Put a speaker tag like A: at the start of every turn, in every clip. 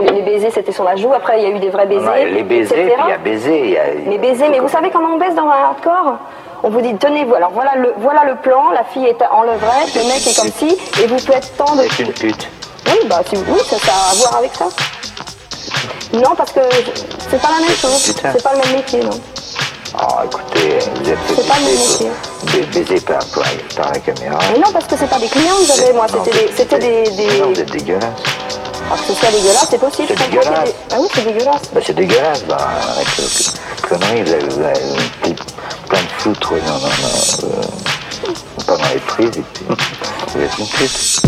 A: les baisers, c'était sur la joue. Après, il y a eu des vrais baisers.
B: Non, les baisers,
A: etc.
B: puis il y a baiser. il y a-
A: Mais baiser, mais vous savez comment on baise dans un hardcore? On vous dit, tenez-vous, alors voilà le, voilà le plan, la fille est en levrette, le mec est comme ci, et vous faites tant de...
B: C'est une pute.
A: Oui, bah si, oui, ça, ça a à voir avec ça. Non, parce que c'est pas la même chose, c'est pas le même métier, non.
B: Oh, écoutez, vous êtes
A: C'est pas le même métier.
B: pour baiser par, par, par la caméra.
A: Mais non, parce que c'est pas des clients que j'avais, moi, c'était des... C'était des, des...
B: Non, vous êtes dégueulasse.
A: Alors que ce soit dégueulasse, c'est possible.
B: C'est dégueulasse.
A: Ah oui, c'est dégueulasse.
B: Bah, c'est dégueulasse, bah, avec avez tout- plein de foutre dans, dans, dans, euh, pendant les prises, et puis vous êtes une pute.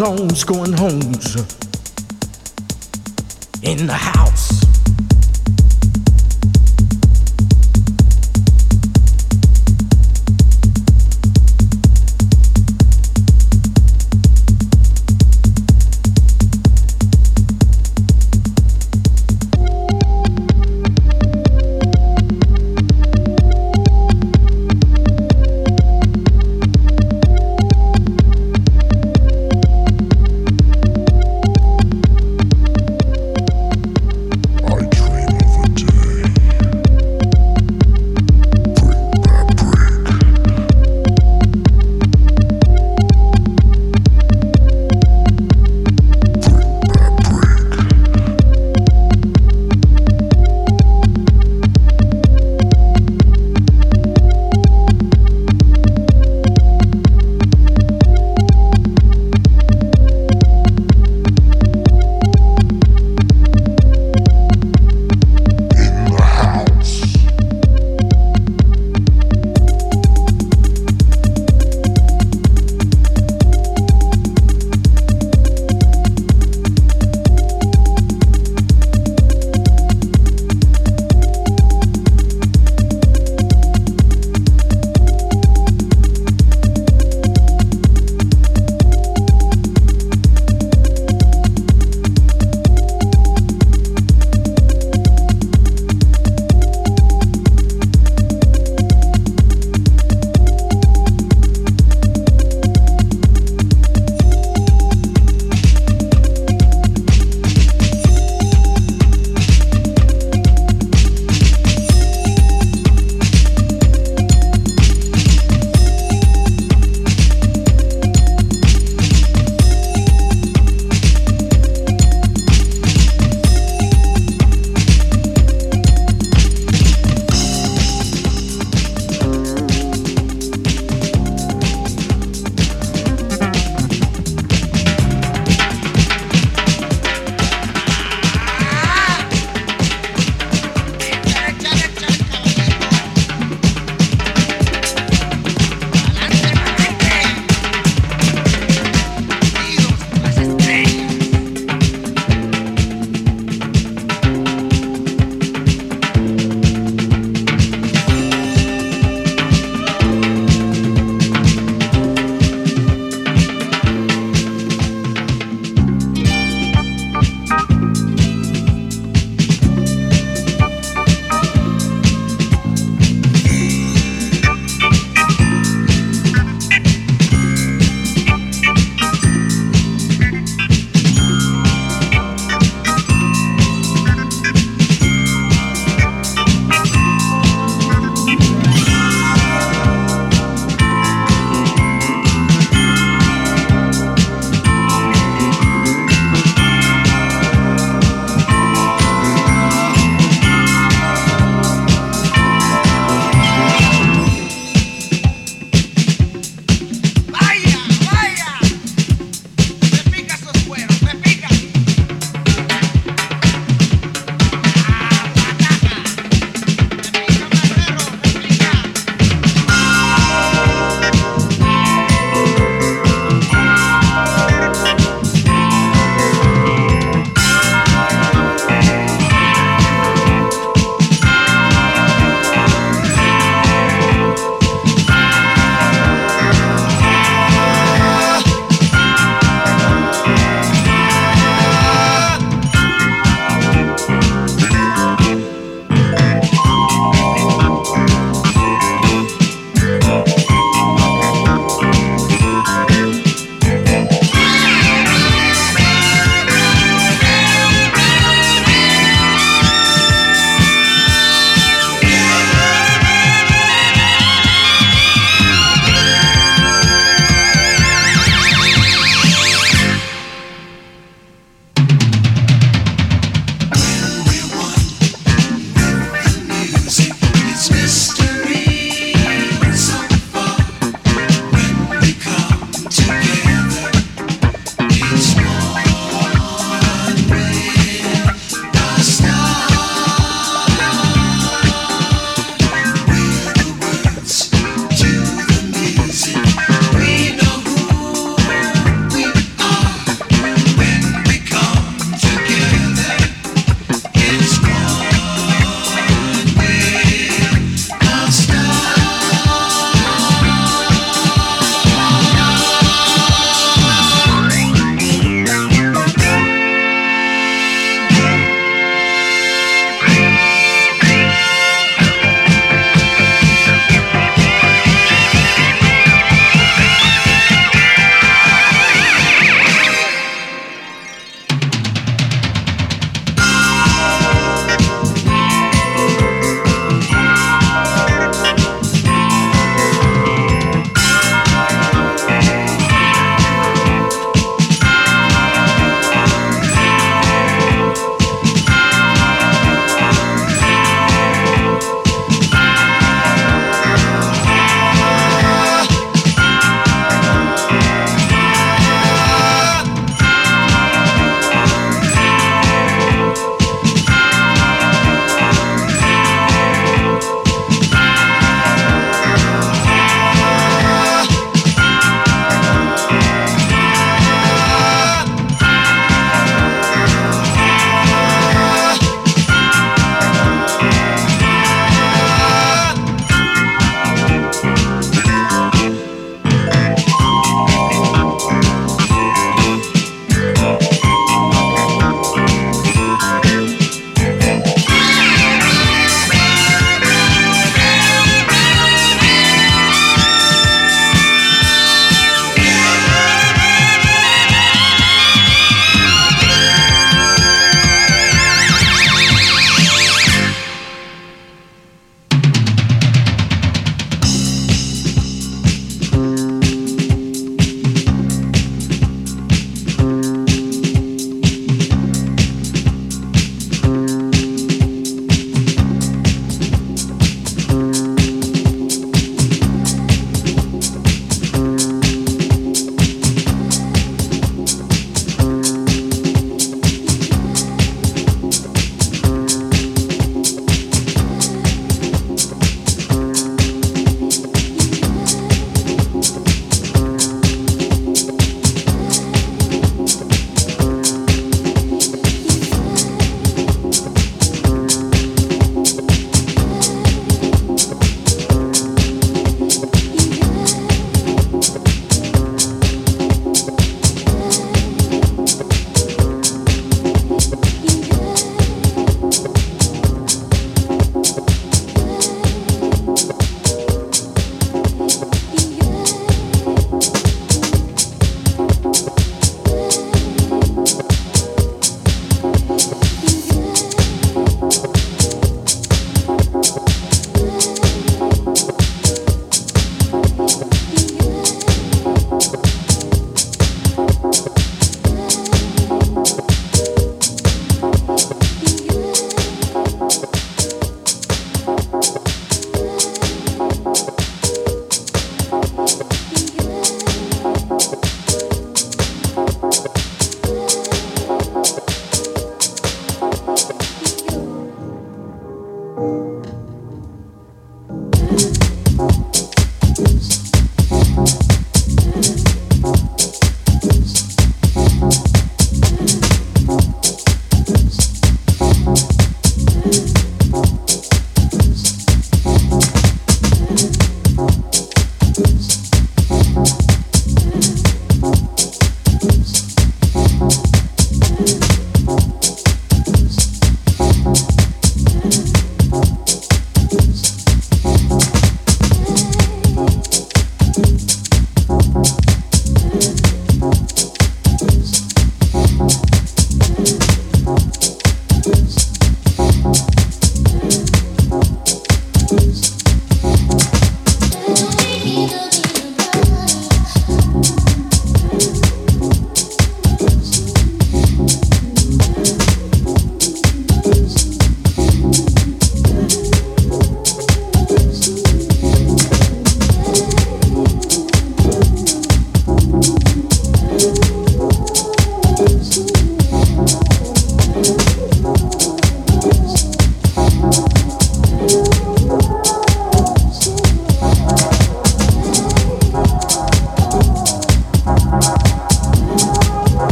C: zones going home.